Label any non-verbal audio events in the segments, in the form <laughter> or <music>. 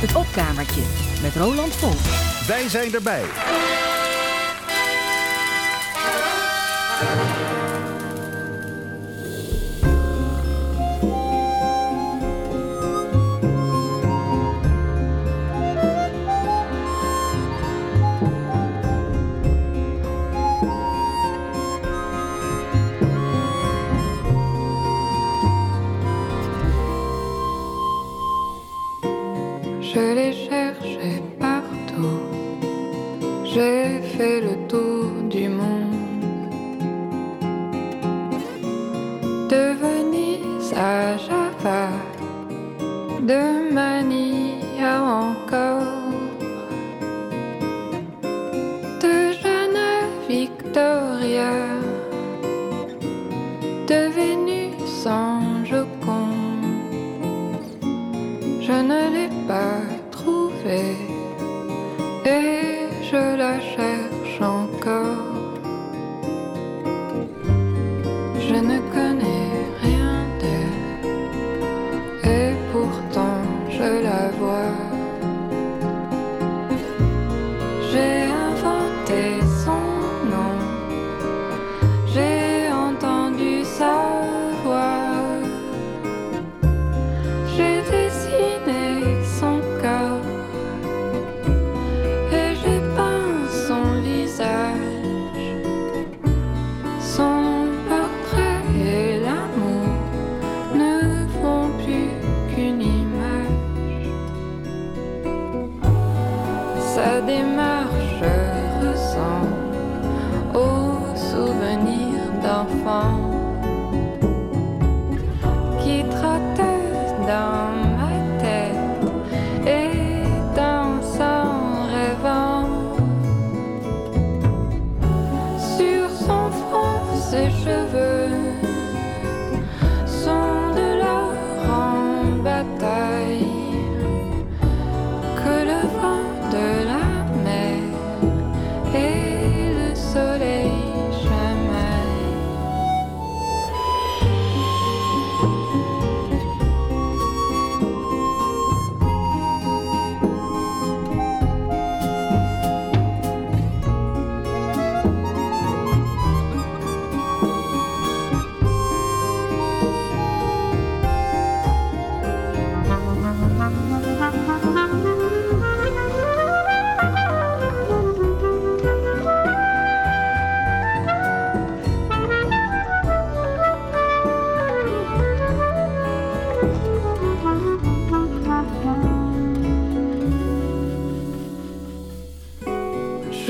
Het opkamertje met Roland Vol. Wij zijn erbij.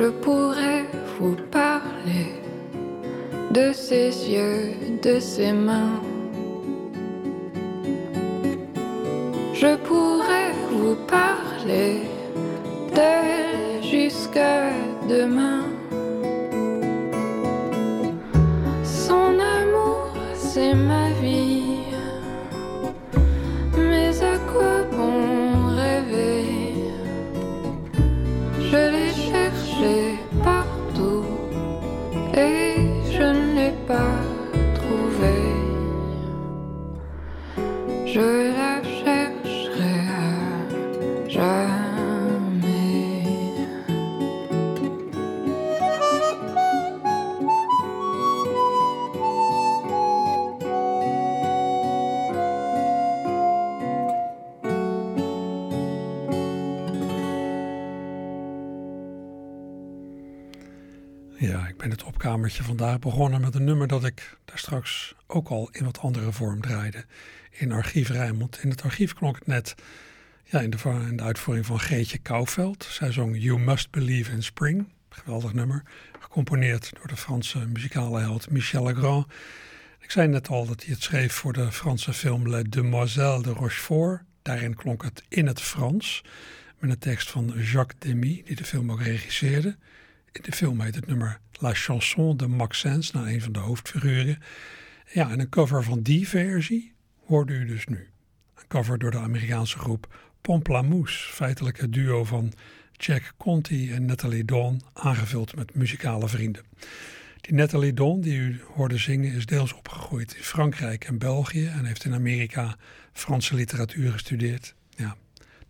je pourrais vous parler de ses yeux, de ses mains. Je pourrais vous parler d'elle jusqu'à demain. Opkamertje vandaag begonnen met een nummer dat ik daar straks ook al in wat andere vorm draaide. In Archief Rijnmond. In het archief klonk het net ja, in, de, de uitvoering van Geetje Kouwveld. Zij zong You Must Believe in Spring. Geweldig nummer. Gecomponeerd door de Franse muzikale held Michel Legrand. Ik zei net al dat hij het schreef voor de Franse film Le Demoiselle de Rochefort. Daarin klonk het in het Frans. Met een tekst van Jacques Demy, die de film ook regisseerde. In de film heet het nummer La Chanson de Maxence, naar een van de hoofdfiguren. Ja, en een cover van die versie hoorde u dus nu. Een cover door de Amerikaanse groep Pomplamoose, feitelijk het duo van Jack Conti en Natalie Dawn, aangevuld met muzikale vrienden. Die Natalie Dawn, die u hoorde zingen, is deels opgegroeid in Frankrijk en België en heeft in Amerika Franse literatuur gestudeerd. Ja,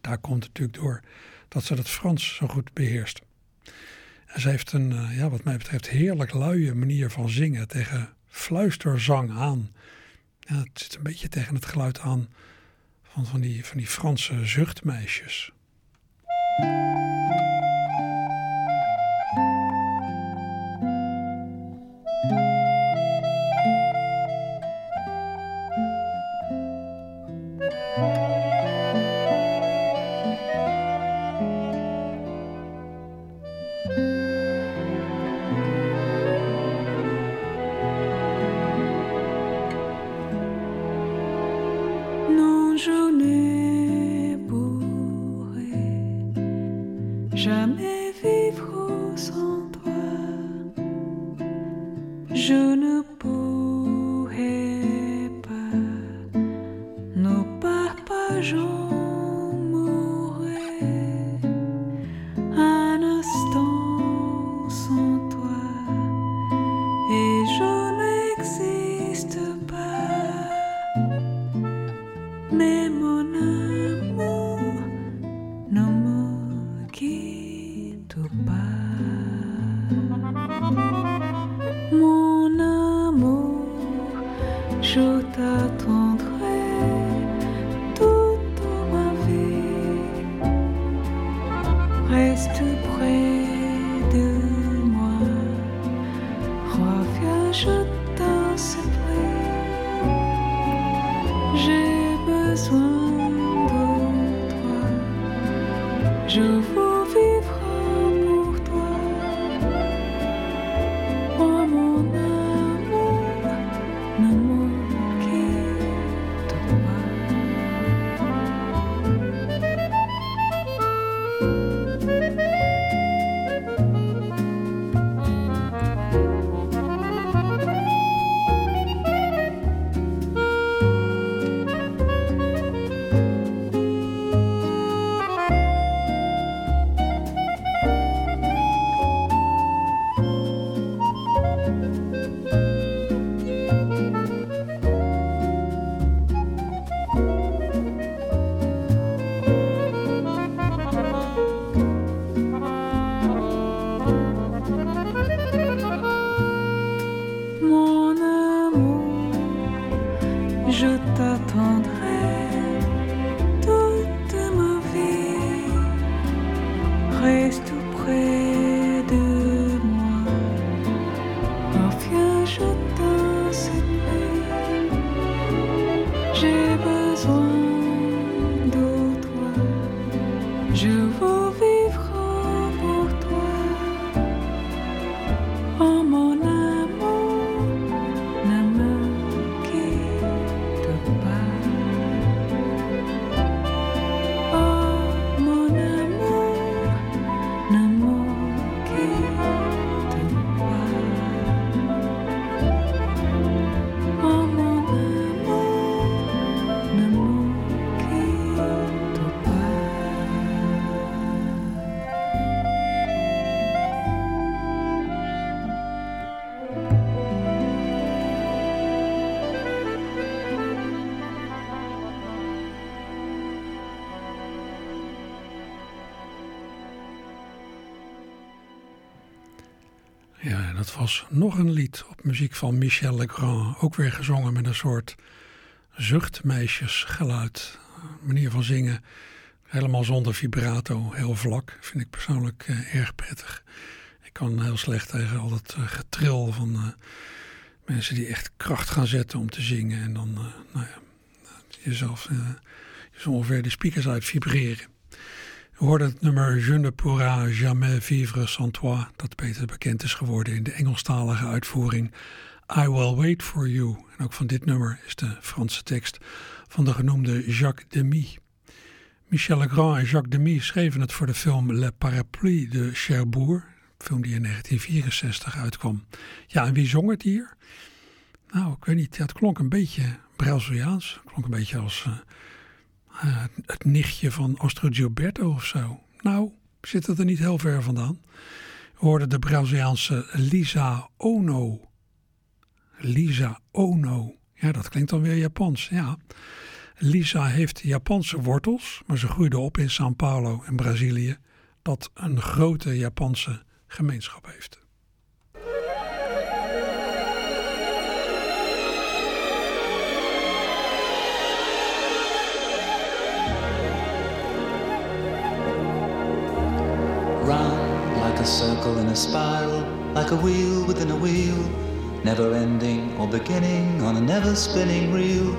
daar komt het natuurlijk door dat ze het Frans zo goed beheerst. En ze heeft een, eh, ja, wat mij betreft, heerlijk luie manier van zingen tegen fluisterzang aan. Het zit een beetje tegen het geluid aan van, van, die, van die Franse zuchtmeisjes. Ja, was nog een lied op muziek van Michel Legrand. Ook weer gezongen met een soort zuchtmeisjesgeluid. Manier van zingen. Helemaal zonder vibrato, heel vlak. Vind ik persoonlijk eh, erg prettig. Ik kan heel slecht tegen al dat uh, getril van uh, mensen die echt kracht gaan zetten om te zingen. En dan, nou ja, jezelf je ongeveer de speakers uit vibreren. We hoorden het nummer Je ne pourra jamais vivre sans toi, dat beter bekend is geworden in de Engelstalige uitvoering I Will Wait for You. En ook van dit nummer is de Franse tekst van de genoemde Jacques Demy. Michel Legrand en Jacques Demy schreven het voor de film Le Parapluie de Cherbourg, film die in 1964 uitkwam. Ja, en wie zong het hier? Nou, ik weet niet, het klonk een beetje Braziliaans, klonk een beetje als... Uh, uh, het nichtje van Astro Gilberto of zo. Nou, zit het er niet heel ver vandaan. We hoorden de Braziliaanse Lisa Ono. Lisa Ono. Ja, dat klinkt dan weer Japans. Ja. Lisa heeft Japanse wortels, maar ze groeide op in São Paulo in Brazilië, dat een grote Japanse gemeenschap heeft. Round like a circle in a spiral, like a wheel within a wheel, never ending or beginning on a never spinning reel,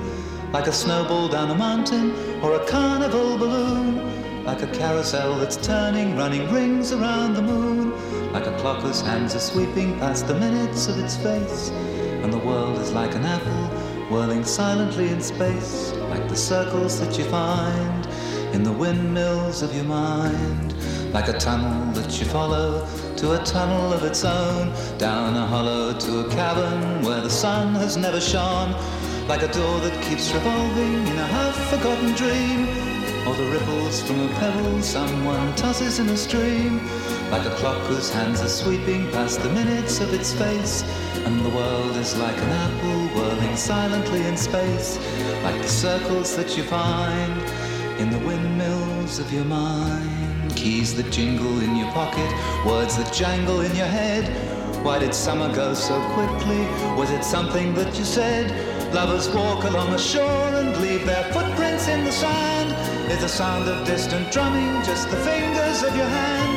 like a snowball down a mountain or a carnival balloon, like a carousel that's turning, running rings around the moon, like a clock whose hands are sweeping past the minutes of its face, and the world is like an apple whirling silently in space, like the circles that you find in the windmills of your mind, like a tunnel that you follow to a tunnel of its own, down a hollow to a cavern where the sun has never shone, like a door that keeps revolving in a half-forgotten dream, or the ripples from a pebble someone tosses in a stream, like a clock whose hands are sweeping past the minutes of its face, and the world is like an apple whirling silently in space, like the circles that you find in the windmills of your mind. Keys that jingle in your pocket, words that jangle in your head. Why did summer go so quickly? Was it something that you said? Lovers walk along the shore and leave their footprints in the sand. Is the sound of distant drumming just the fingers of your hand?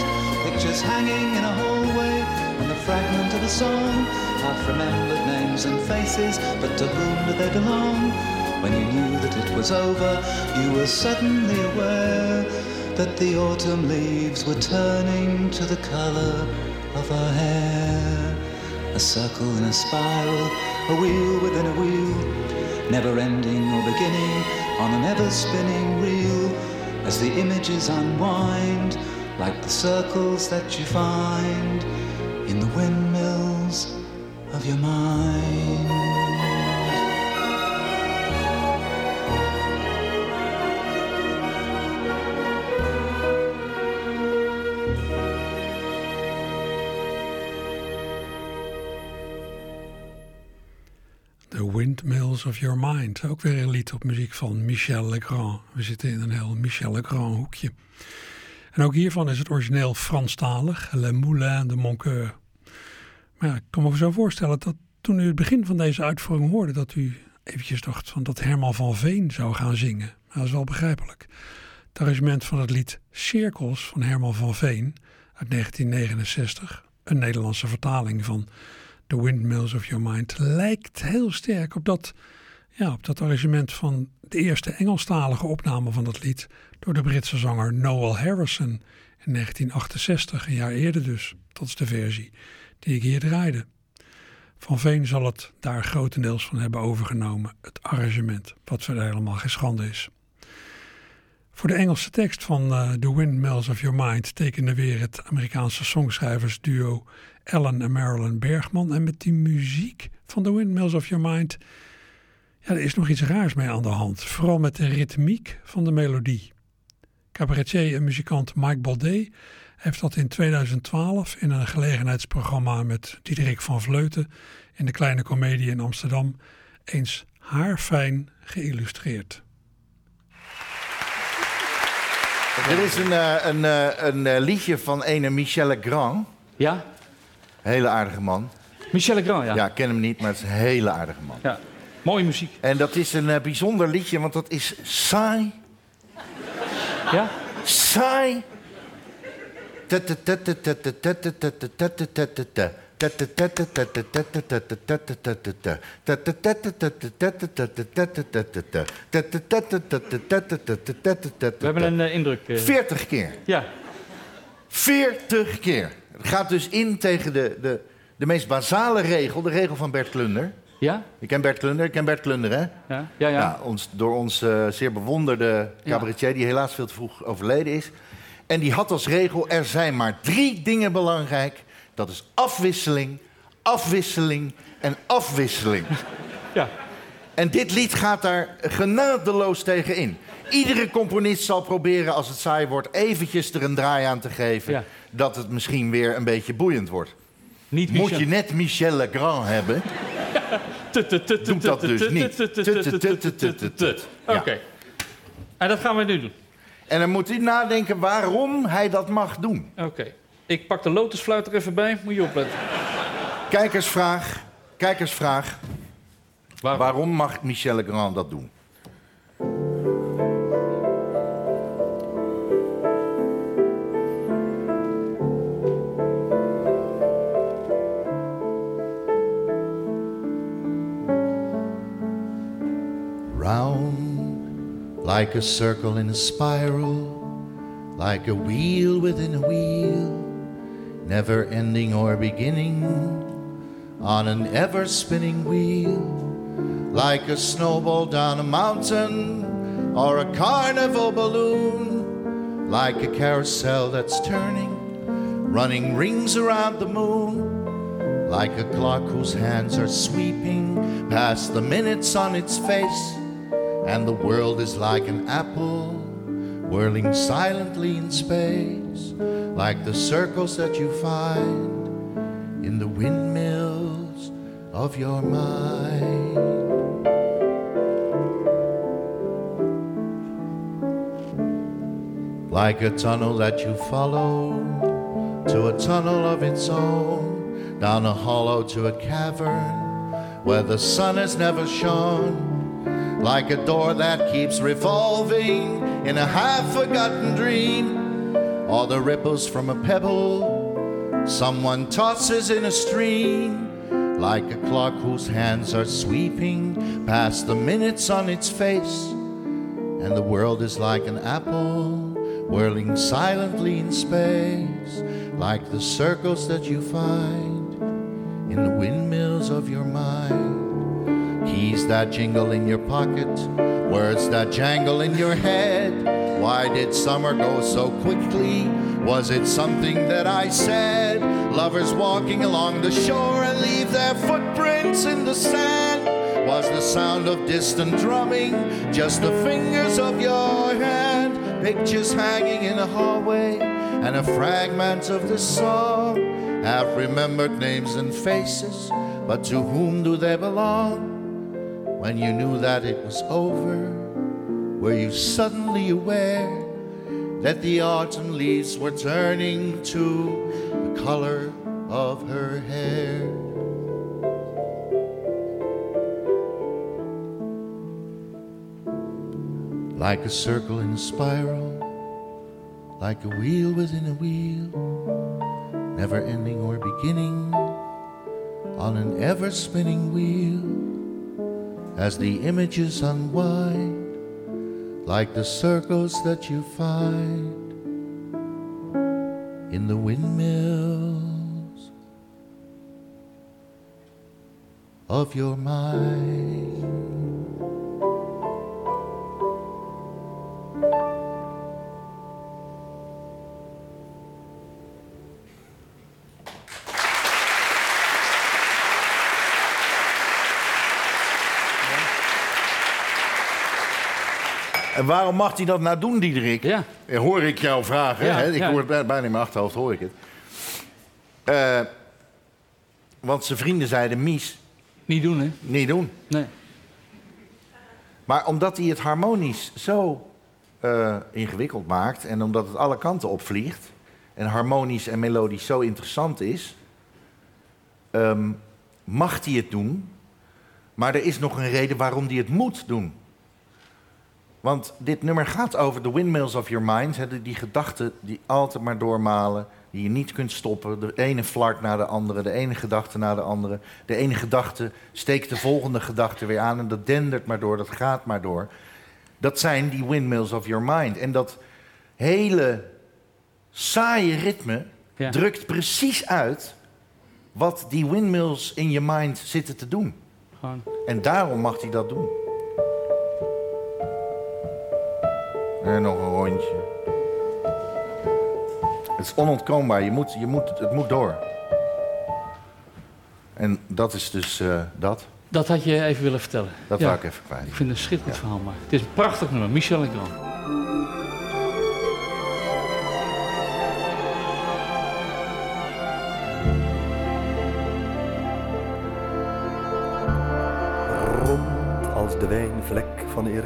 Pictures hanging in a hallway and the fragment of a song. Half remembered names and faces, but to whom do they belong? When you knew that it was over, you were suddenly aware that the autumn leaves were turning to the color of her hair. A circle in a spiral, a wheel within a wheel, never ending or beginning on an ever spinning reel as the images unwind like the circles that you find in the windmills of your mind. Of Your Mind. Ook weer een lied op muziek van Michel Legrand. We zitten in een heel Michel Legrand hoekje. En ook hiervan is het origineel Franstalig, Le Moulin de Moncoeur. Maar ja, ik kan me zo voorstellen dat toen u het begin van deze uitvoering hoorde, dat u eventjes dacht van dat Herman van Veen zou gaan zingen. Dat is wel begrijpelijk. Het arrangement van het lied Cirkels van Herman van Veen uit 1969, een Nederlandse vertaling van The Windmills of Your Mind, lijkt heel sterk op dat, ja, op dat arrangement van de eerste Engelstalige opname van dat lied door de Britse zanger Noel Harrison in 1968, een jaar eerder dus. Dat is de versie die ik hier draaide. Van Veen zal het daar grotendeels van hebben overgenomen, het arrangement, wat verder helemaal geen schande is. Voor de Engelse tekst van uh, The Windmills of Your Mind tekende weer het Amerikaanse songschrijversduo Ellen en Marilyn Bergman. En met die muziek van The Windmills of Your Mind, ja, er is nog iets raars mee aan de hand. Vooral met de ritmiek van de melodie. Cabaretier en muzikant Mike Baudet heeft dat in 2012 in een gelegenheidsprogramma met Diederik van Vleuten in de Kleine Comedie in Amsterdam eens haarfijn geïllustreerd. Er is een, uh, een, uh, een uh, liedje van ene Michel Legrand. Ja? Hele aardige man. Michel Legrand, ja. Ja, ik ken hem niet, maar het is een hele aardige man. ja. Mooie muziek. En dat is een bijzonder liedje, want dat is saai. Ja? Saai. We hebben een uh, indruk. Uh... 40 keer. Ja. 40 keer. Het gaat dus in tegen de, de, de meest basale regel, de regel van Bert Klunder. Ja? Je kent Bert Klunder, ik ken Bert Klunder, hè? Ja, ja. ja. ja ons, door ons uh, zeer bewonderde cabaretier, die helaas veel te vroeg overleden is. En die had als regel, er zijn maar drie dingen belangrijk. Dat is afwisseling, afwisseling en afwisseling. Ja. En dit lied gaat daar genadeloos tegen in. Iedere componist zal proberen, als het saai wordt, eventjes er een draai aan te geven. Dat het misschien weer een beetje boeiend wordt. Niet Moet je net Michel Legrand hebben, doet dat dus niet. Oké. En dat gaan we nu doen. En dan moet u nadenken waarom hij dat mag doen. Oké. Ik pak de lotusfluit er even bij. Moet je opletten. Kijkersvraag. Kijkersvraag. Waarom mag Michel Legrand dat doen? Like a circle in a spiral, like a wheel within a wheel, never ending or beginning on an ever spinning wheel, like a snowball down a mountain or a carnival balloon, like a carousel that's turning, running rings around the moon, like a clock whose hands are sweeping past the minutes on its face, and the world is like an apple whirling silently in space, like the circles that you find in the windmills of your mind. Like a tunnel that you follow to a tunnel of its own, down a hollow to a cavern where the sun has never shone. Like a door that keeps revolving in a half forgotten dream, or the ripples from a pebble someone tosses in a stream. Like a clock whose hands are sweeping past the minutes on its face, and the world is like an apple whirling silently in space, like the circles that you find in the windmills of your mind. Keys that jingle in your pocket, words that jangle in your head. Why did summer go so quickly? Was it something that I said? Lovers walking along the shore and leave their footprints in the sand. Was the sound of distant drumming just the fingers of your hand? Pictures hanging in a hallway and a fragment of the song. Have remembered names and faces, but to whom do they belong? When you knew that it was over, were you suddenly aware that the autumn leaves were turning to the color of her hair? Like a circle in a spiral, like a wheel within a wheel, never ending or beginning on an ever spinning wheel as the images unwind, like the circles that you find in the windmills of your mind. En waarom mag hij dat nou doen, Diederik? Ja. Eh, Hoor ik jou vragen. Ja, hè? Ik ja. hoor het bij- bijna in mijn achterhoofd, hoor ik het. Eh, want zijn vrienden zeiden, Mies, Niet doen, hè? niet doen. Nee. Maar omdat hij het harmonisch zo eh, ingewikkeld maakt... en omdat het alle kanten opvliegt... en harmonisch en melodisch zo interessant is... ehm, mag hij het doen. Maar er is nog een reden waarom hij het moet doen. Want dit nummer gaat over the windmills of your mind. Hè, die, gedachten die altijd maar doormalen, die je niet kunt stoppen. De ene flark na de andere, de ene gedachte na de andere. De ene gedachte steekt de volgende gedachte weer aan en dat dendert maar door, dat gaat maar door. Dat zijn die windmills of your mind. En dat hele saaie ritme Ja. drukt precies uit wat die windmills in je mind zitten te doen. Gewoon. En daarom mag hij dat doen. En nog een rondje. Het is onontkoombaar. Je moet, je moet, het moet door. En dat is dus eh, dat. Dat had je even willen vertellen. Dat Ja. wou ik even kwijt. Ik vind het een schitterend verhaal, maar het is een prachtig nummer. Michel Legrand.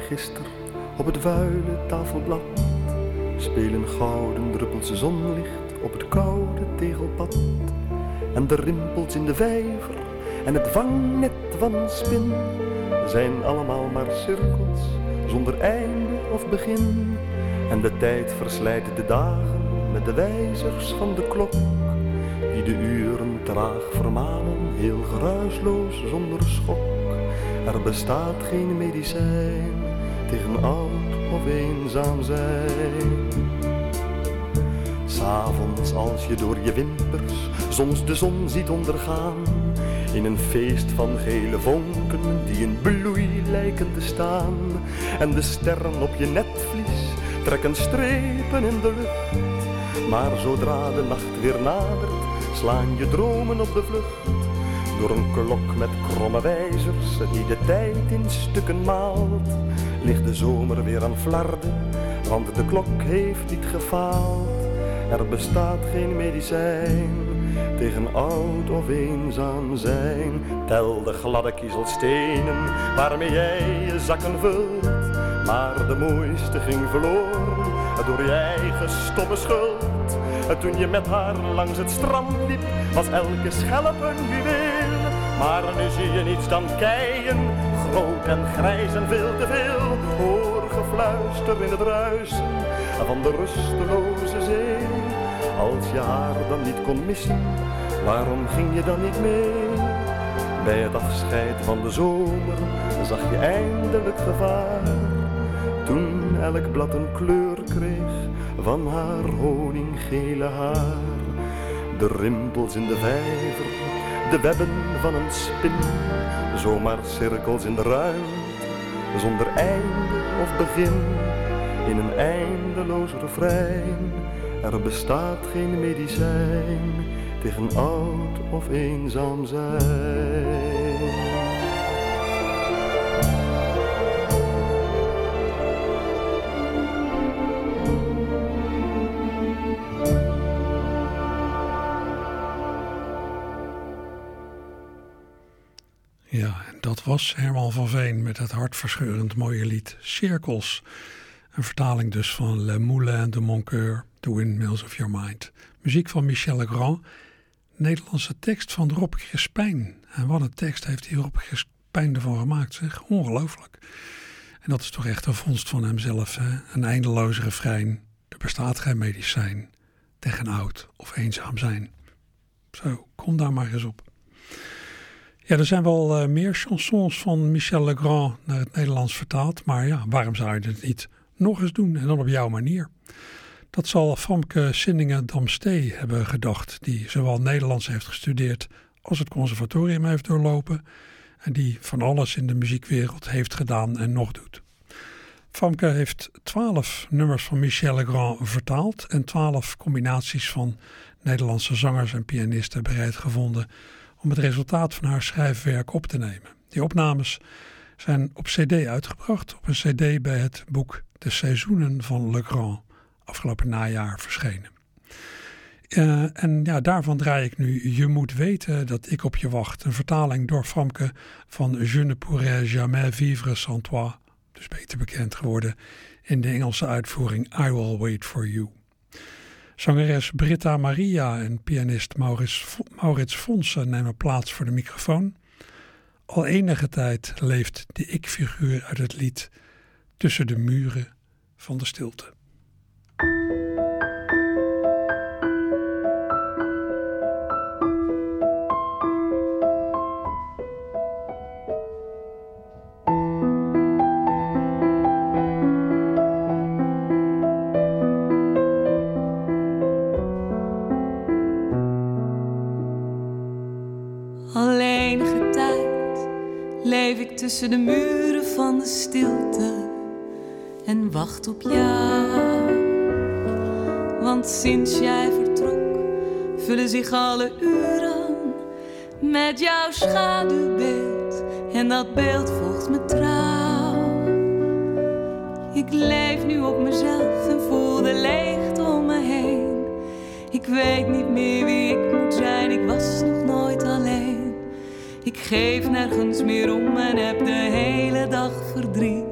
Eergister, op het vuile tafelblad spelen gouden druppels zonlicht op het koude tegelpad. En de rimpels in de vijver en het vangnet van spin zijn allemaal maar cirkels zonder einde of begin. En de tijd verslijt de dagen met de wijzers van de klok, die de uren traag vermalen, heel geruisloos zonder schok. Er bestaat geen medicijn tegen oud of eenzaam zijn. S'avonds als je door je wimpers soms de zon ziet ondergaan, in een feest van gele vonken die in bloei lijken te staan. En de sterren op je netvlies trekken strepen in de lucht. Maar zodra de nacht weer nadert, slaan je dromen op de vlucht. Door een klok met kromme wijzers die de tijd in stukken maalt, de zomer weer aan flarden, want de klok heeft niet gefaald. Er bestaat geen medicijn tegen oud of eenzaam zijn. Tel de gladde kiezelstenen waarmee jij je zakken vult. Maar de mooiste ging verloren door je eigen stomme schuld. Toen je met haar langs het strand liep, was elke schelp een juweel. Maar nu zie je niets dan keien, groot en grijs en veel te veel. Hoor gefluister in het ruisen van de rusteloze zee. Als je haar dan niet kon missen, waarom ging je dan niet mee? Bij het afscheid van de zomer zag je eindelijk gevaar. Toen elk blad een kleur kreeg van haar honinggele haar. De rimpels in de vijver, de webben van een spin. Zomaar cirkels in de ruimte, zonder einde of begin. In een eindeloos refrein, er bestaat geen medicijn tegen oud of eenzaam zijn. Was Herman van Veen met het hartverscheurend mooie lied Cirkels. Een vertaling dus van Le Moulin de Mon Coeur, The Windmills of Your Mind. Muziek van Michel Legrand. Nederlandse tekst van Rob Crispijn. En wat een tekst heeft die Rob Crispijn ervan gemaakt, zeg. Ongelooflijk. En dat is toch echt een vondst van hemzelf? Een eindeloze refrein. Er bestaat geen medicijn tegen oud of eenzaam zijn. Zo, kom daar maar eens op. Ja, er zijn wel uh, meer chansons van Michel Legrand naar het Nederlands vertaald. Maar ja, waarom zou je het niet nog eens doen en dan op jouw manier? Dat zal Famke Sinningen-Damstee hebben gedacht, die zowel Nederlands heeft gestudeerd als het conservatorium heeft doorlopen en die van alles in de muziekwereld heeft gedaan en nog doet. Famke heeft twaalf nummers van Michel Legrand vertaald en twaalf combinaties van Nederlandse zangers en pianisten bereid gevonden om het resultaat van haar schrijfwerk op te nemen. Die opnames zijn op CD uitgebracht, op een CD bij het boek De Seizoenen van Legrand, afgelopen najaar verschenen. Uh, en ja, daarvan draai ik nu Je moet weten dat ik op je wacht. Een vertaling door Famke van Je ne pourrais jamais vivre sans toi. Dus beter bekend geworden in de Engelse uitvoering I Will Wait For You. Zangeres Britta Maria en pianist Maurits, Maurits Fonsen nemen plaats voor de microfoon. Al enige tijd leeft de ik-figuur uit het lied tussen de muren van de stilte. Tussen de muren van de stilte en wacht op jou. Want sinds jij vertrok, vullen zich alle uren met jouw schaduwbeeld en dat beeld volgt me trouw. Ik leef nu op mezelf en voel de leegte om me heen. Ik weet niet meer wie ik moet zijn, ik was. Ik geef nergens meer om en heb de hele dag verdriet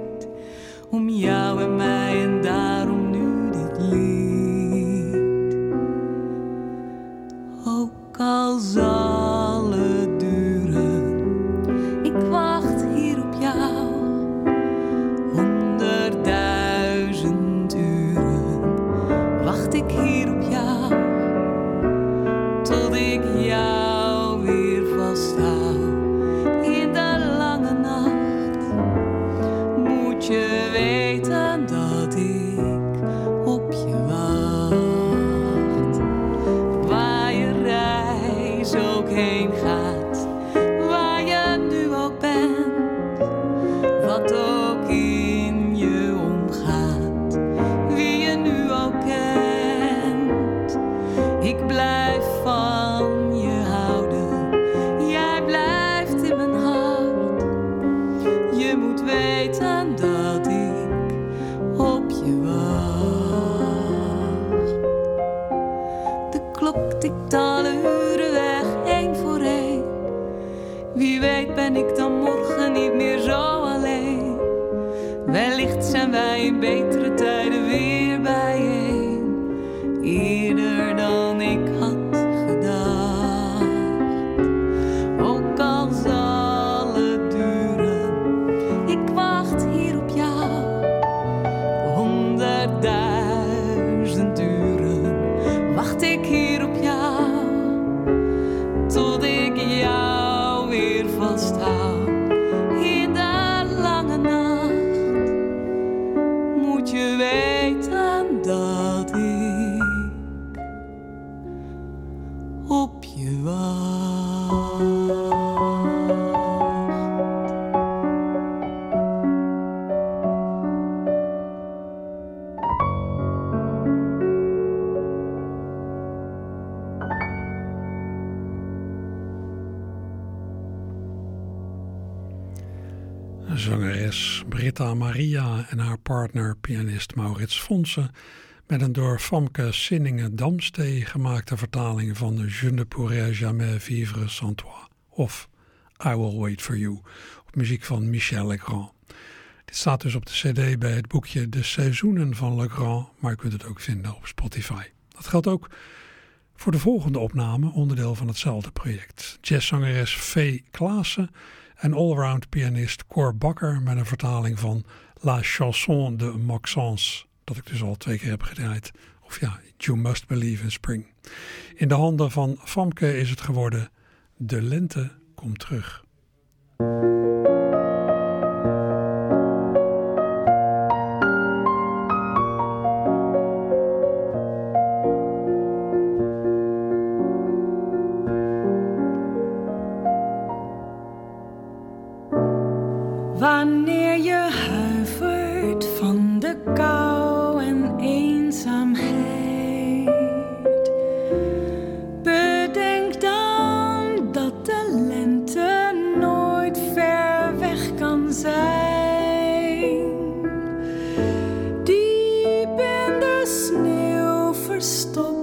Zangeres Britta Maria en haar partner pianist Maurits Fonsen met een door Famke Sinningen Damstee gemaakte vertaling van Je ne pourrai jamais vivre sans toi of I will wait for you op muziek van Michel Legrand. Dit staat dus op de cd bij het boekje De Seizoenen van Legrand, maar je kunt het ook vinden op Spotify. Dat geldt ook voor de volgende opname, onderdeel van hetzelfde project. Jazzzangeres V. Klaassen en allround pianist Cor Bakker met een vertaling van La Chanson de Maxence, dat ik dus al twee keer heb gedraaid. Of ja, You Must Believe in Spring. In de handen van Famke is het geworden De Lente komt terug. stop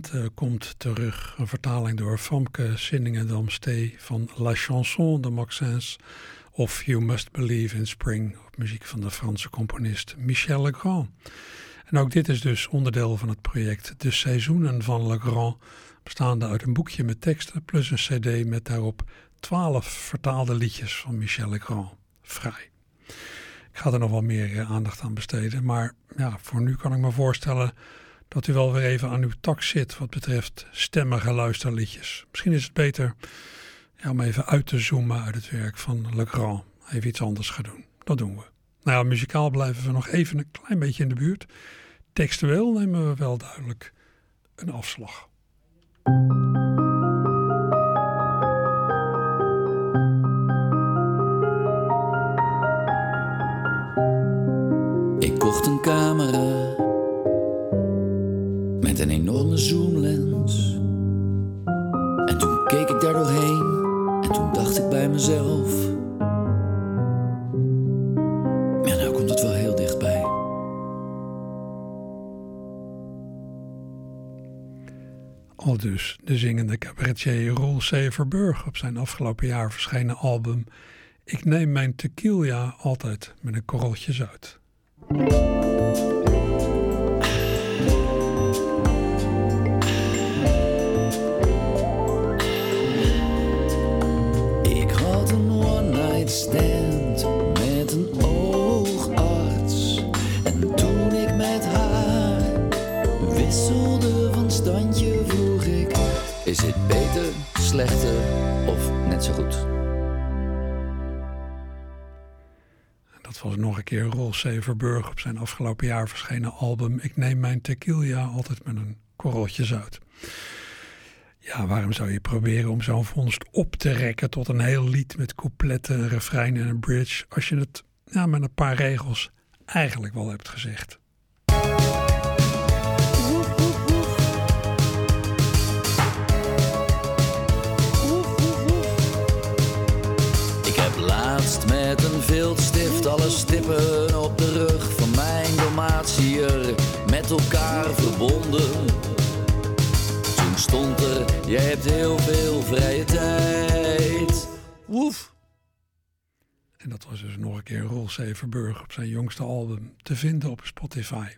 Lente komt terug. Een vertaling door Famke Sinningen-Damstee van La Chanson de Maxence of You Must Believe in Spring op muziek van de Franse componist Michel Legrand. En ook dit is dus onderdeel van het project De Seizoenen van Legrand, bestaande uit een boekje met teksten plus een cd met daarop twaalf vertaalde liedjes van Michel Legrand. Vrij. Ik ga er nog wel meer eh, aandacht aan besteden, maar ja, voor nu kan ik me voorstellen dat u wel weer even aan uw tak zit wat betreft stemmige luisterliedjes. Misschien is het beter om even uit te zoomen uit het werk van Legrand. Even iets anders gaan doen. Dat doen we. Nou ja, muzikaal blijven we nog even een klein beetje in de buurt. Textueel nemen we wel duidelijk een afslag. Ik kocht een camera met een enorme zoomlens. En toen keek ik daar doorheen en toen dacht ik bij mezelf. Ja, nou komt het wel heel dichtbij. Al dus de zingende cabaretier Roel Severburg op zijn afgelopen jaar verschenen album Ik neem mijn tequila altijd met een korreltje zout. Of net zo goed? Dat was nog een keer Roel Severburg op zijn afgelopen jaar verschenen album Ik neem mijn tequila altijd met een korreltje zout. Ja, waarom zou je proberen om zo'n vondst op te rekken tot een heel lied met coupletten, een refrein en een bridge, als je het met een paar regels eigenlijk wel hebt gezegd? Laatst met een viltstift alle stippen op de rug van mijn Dalmatiër met elkaar verbonden. Toen stond er, jij hebt heel veel vrije tijd. Woef. En dat was dus nog een keer Roel Severburg op zijn jongste album te vinden op Spotify.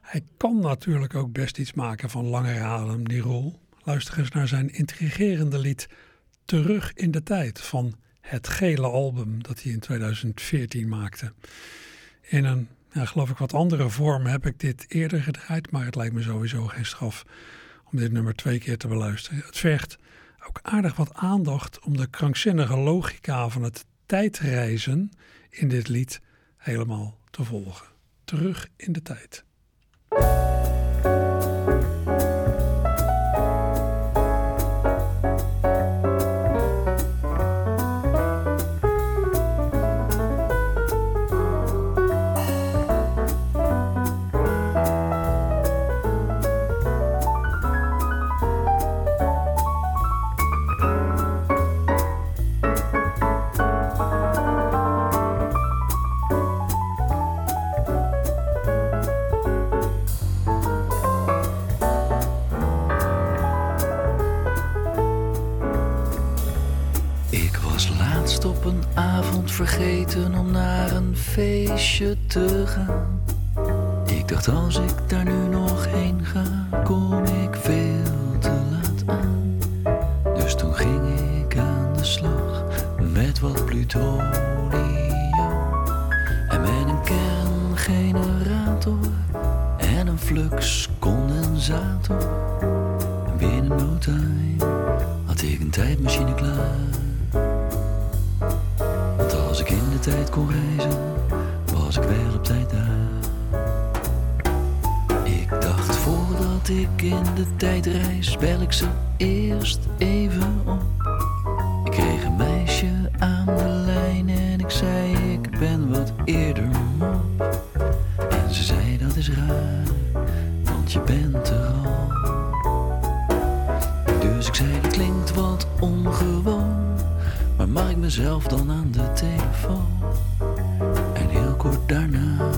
Hij kan natuurlijk ook best iets maken van langere adem, die Roel. Luister eens naar zijn intrigerende lied Terug in de Tijd van het gele album dat hij in 2014 maakte. In een, ja, geloof ik, wat andere vorm heb ik dit eerder gedraaid, maar het lijkt me sowieso geen straf om dit nummer twee keer te beluisteren. Het vergt ook aardig wat aandacht om de krankzinnige logica van het tijdreizen in dit lied helemaal te volgen. Terug in de tijd. Een avond vergeten om naar een feestje te gaan. Ik dacht als ik daar nu nog heen ga, kom ik veel te laat aan. Dus toen ging ik aan de slag met wat plutonium en met een kerngenerator en een flux condensator. En binnen no time had ik een tijdmachine klaar. Tijd kon reizen, was ik wel op tijd daar. Ik dacht voordat ik in de tijd reis, bel ik ze eerst even op. Ik kreeg een meisje aan de lijn en ik zei ik ben wat eerder mop. En ze zei dat is raar, want je bent er al. Dus ik zei dat klinkt wat ongewoon, maar mag ik mezelf dan aan de telefoon? Daarna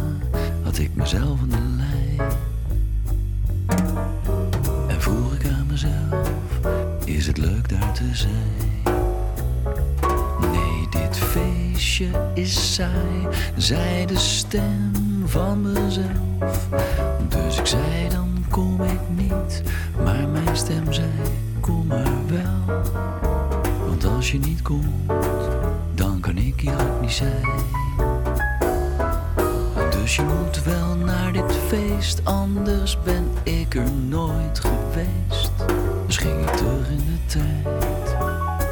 had ik mezelf aan de lijn. En vroeg ik aan mezelf, is het leuk daar te zijn? Nee, dit feestje is saai, zei de stem van mezelf. Dus ik zei dan kom ik niet, maar mijn stem zei kom maar wel. Want als je niet komt, dan kan ik hier ook niet zijn. Dus je moet wel naar dit feest, anders ben ik er nooit geweest. Dus ging ik terug in de tijd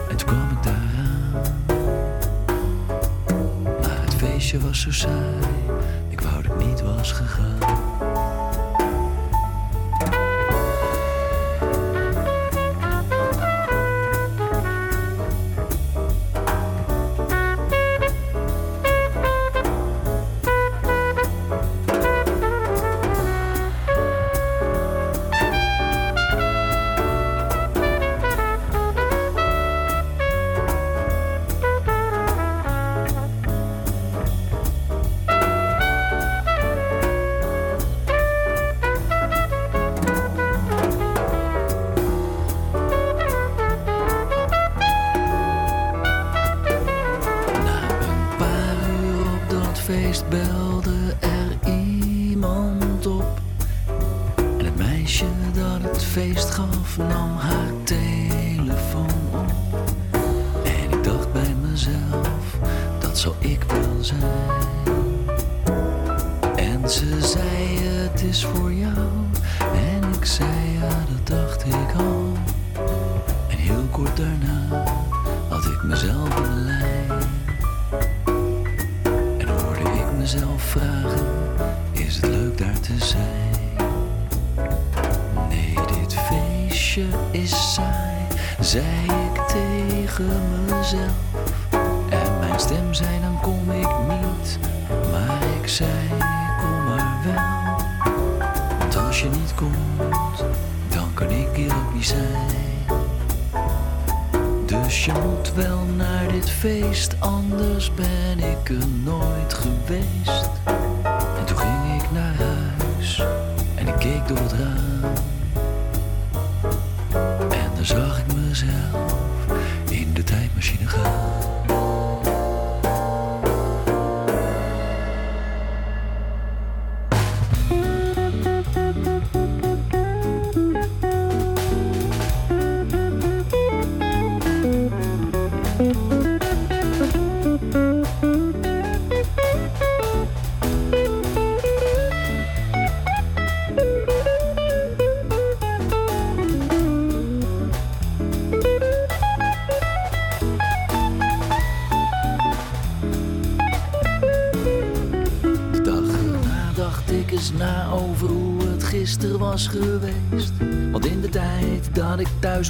en toen kwam ik daaraan. Maar het feestje was zo saai, ik wou dat ik niet was gegaan.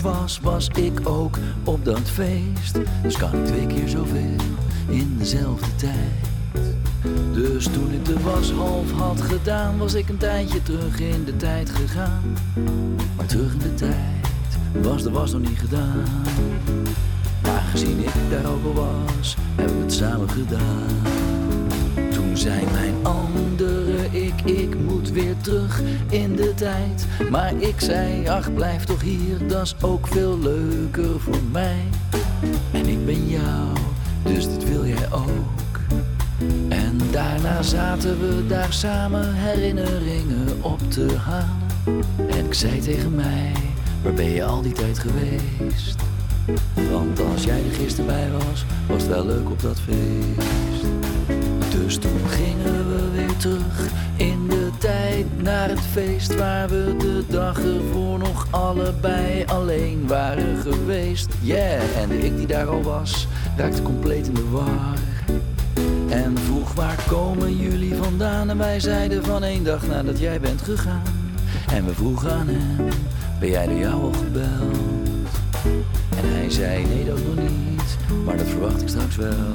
Was, was ik ook op dat feest. Dus kan ik twee keer zoveel in dezelfde tijd. Dus toen ik de was half had gedaan, was ik een tijdje terug in de tijd gegaan. Maar terug in de tijd was de was nog niet gedaan. Maar gezien ik daar ook was, hebben we het samen gedaan. Toen zei mijn andere ik, ik weer terug in de tijd. Maar ik zei, ach blijf toch hier, dat is ook veel leuker voor mij. En ik ben jou, dus dit wil jij ook. En daarna zaten we daar samen herinneringen op te halen. En ik zei tegen mij, waar ben je al die tijd geweest? Want als jij er gisteren bij was, was het wel leuk op dat feest. Dus toen gingen we weer terug het feest waar we de dag ervoor nog allebei alleen waren geweest. Yeah, en ik die daar al was, raakte compleet in de war. En vroeg waar komen jullie vandaan? En wij zeiden van één dag nadat jij bent gegaan. En we vroegen aan hem, ben jij door jou al gebeld? En hij zei nee dat nog niet, maar dat verwacht ik straks wel.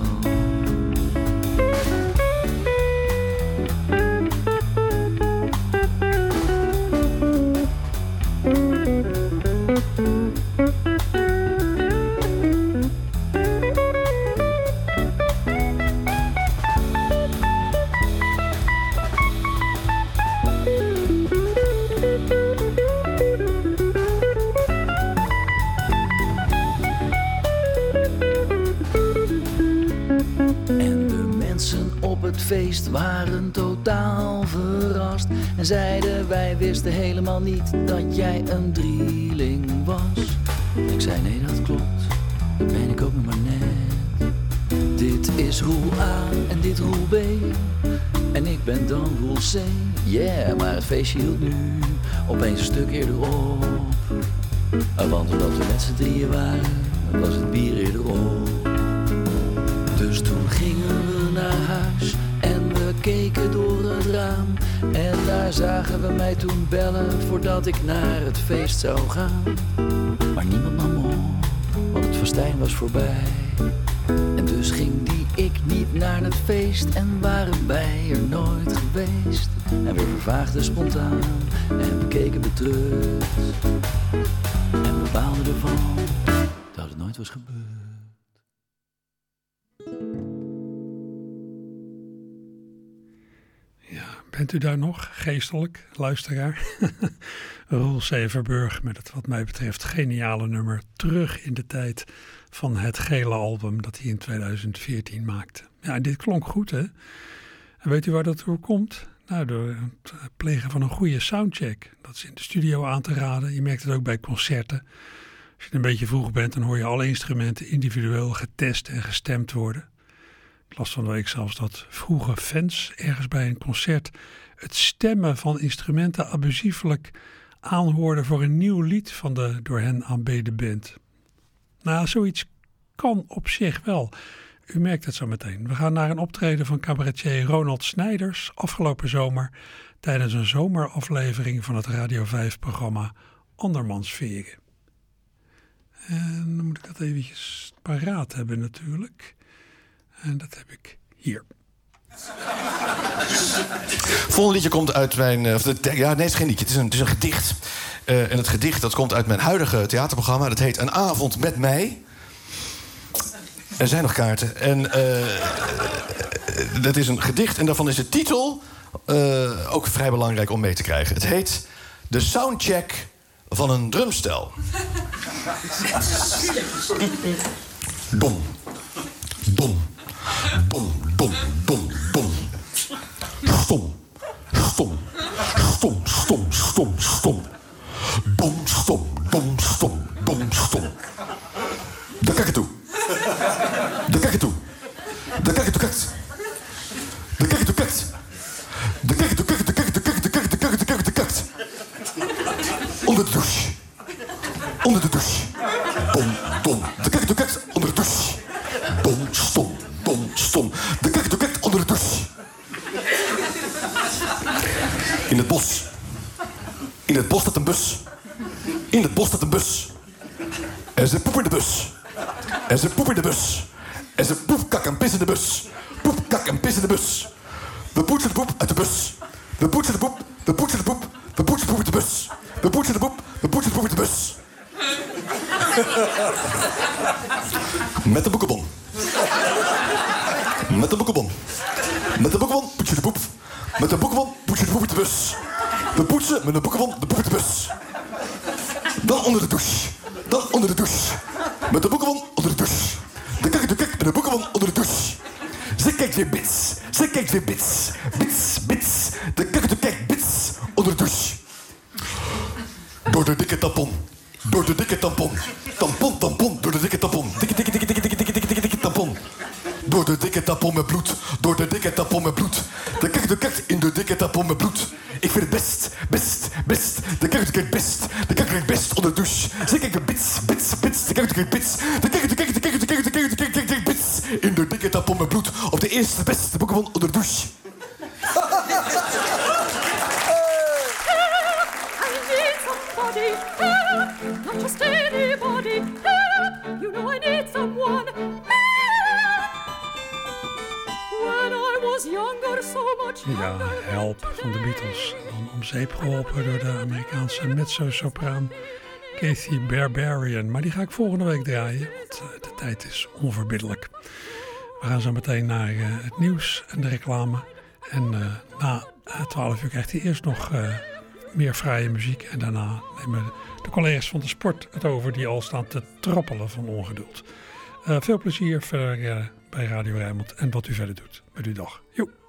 En zeiden wij wisten helemaal niet dat jij een drieling was. Ik zei nee dat klopt, dat ben ik ook nog maar net. Dit is roel A en dit roel B en ik ben dan roel C. Yeah, maar het feestje hield nu opeens een stuk eerder op. Want omdat we met z'n drieën waren, was het bier eerder op. Dus toen gingen we naar huis en we keken door het raam. En daar zagen we mij toen bellen voordat ik naar het feest zou gaan. Maar niemand nam op, want het festijn was voorbij. En dus ging die ik niet naar het feest en waren wij er nooit geweest. En we vervaagden spontaan en we keken betreurd. En we baalden ervan dat het nooit was gebeurd. Bent u daar nog, geestelijk, luisteraar? <laughs> Roel Severburg met het wat mij betreft geniale nummer Terug in de tijd van het gele album dat hij in 2014 maakte. Ja, en dit klonk goed hè? En weet u waar dat door komt? Nou, door het plegen van een goede soundcheck. Dat is in de studio aan te raden. Je merkt het ook bij concerten. Als je een beetje vroeg bent, dan hoor je alle instrumenten individueel getest en gestemd worden. Las van de week zelfs dat vroege fans ergens bij een concert het stemmen van instrumenten abusiefelijk aanhoorden voor een nieuw lied van de door hen aanbeden band. Nou, zoiets kan op zich wel. U merkt het zo meteen. We gaan naar een optreden van cabaretier Ronald Snijders afgelopen zomer tijdens een zomeraflevering van het Radio 5-programma Andermansveren. En dan moet ik dat eventjes paraat hebben natuurlijk. En dat heb ik hier. Volgende liedje komt uit mijn... eh, Of de, ja, nee, het is geen liedje. Het is een, het is een gedicht. Eh, en het gedicht dat komt uit mijn huidige theaterprogramma. Dat heet Een avond met mij. Er zijn nog kaarten. En eh, dat is een gedicht en daarvan is de titel eh, ook vrij belangrijk om mee te krijgen. Het heet De Soundcheck van een drumstel. <laughs> Dom. Met een boekenbon poets je de uit de bus. We poetsen met een boekenbon de uit de bus. Dan onder de douche. Dan onder de douche. Met de boekenbon geholpen door de Amerikaanse mezzo-sopraan Kathy Barbarian. Maar die ga ik volgende week draaien, want eh, de tijd is onverbiddelijk. We gaan zo meteen naar eh, het nieuws en de reclame. En eh, na eh, 12 uur krijgt hij eerst nog meer vrije muziek. En daarna nemen de collega's van de sport het over die al staan te trappelen van ongeduld. Veel plezier verder bij Radio Rijnmond en wat u verder doet met uw dag. Joep.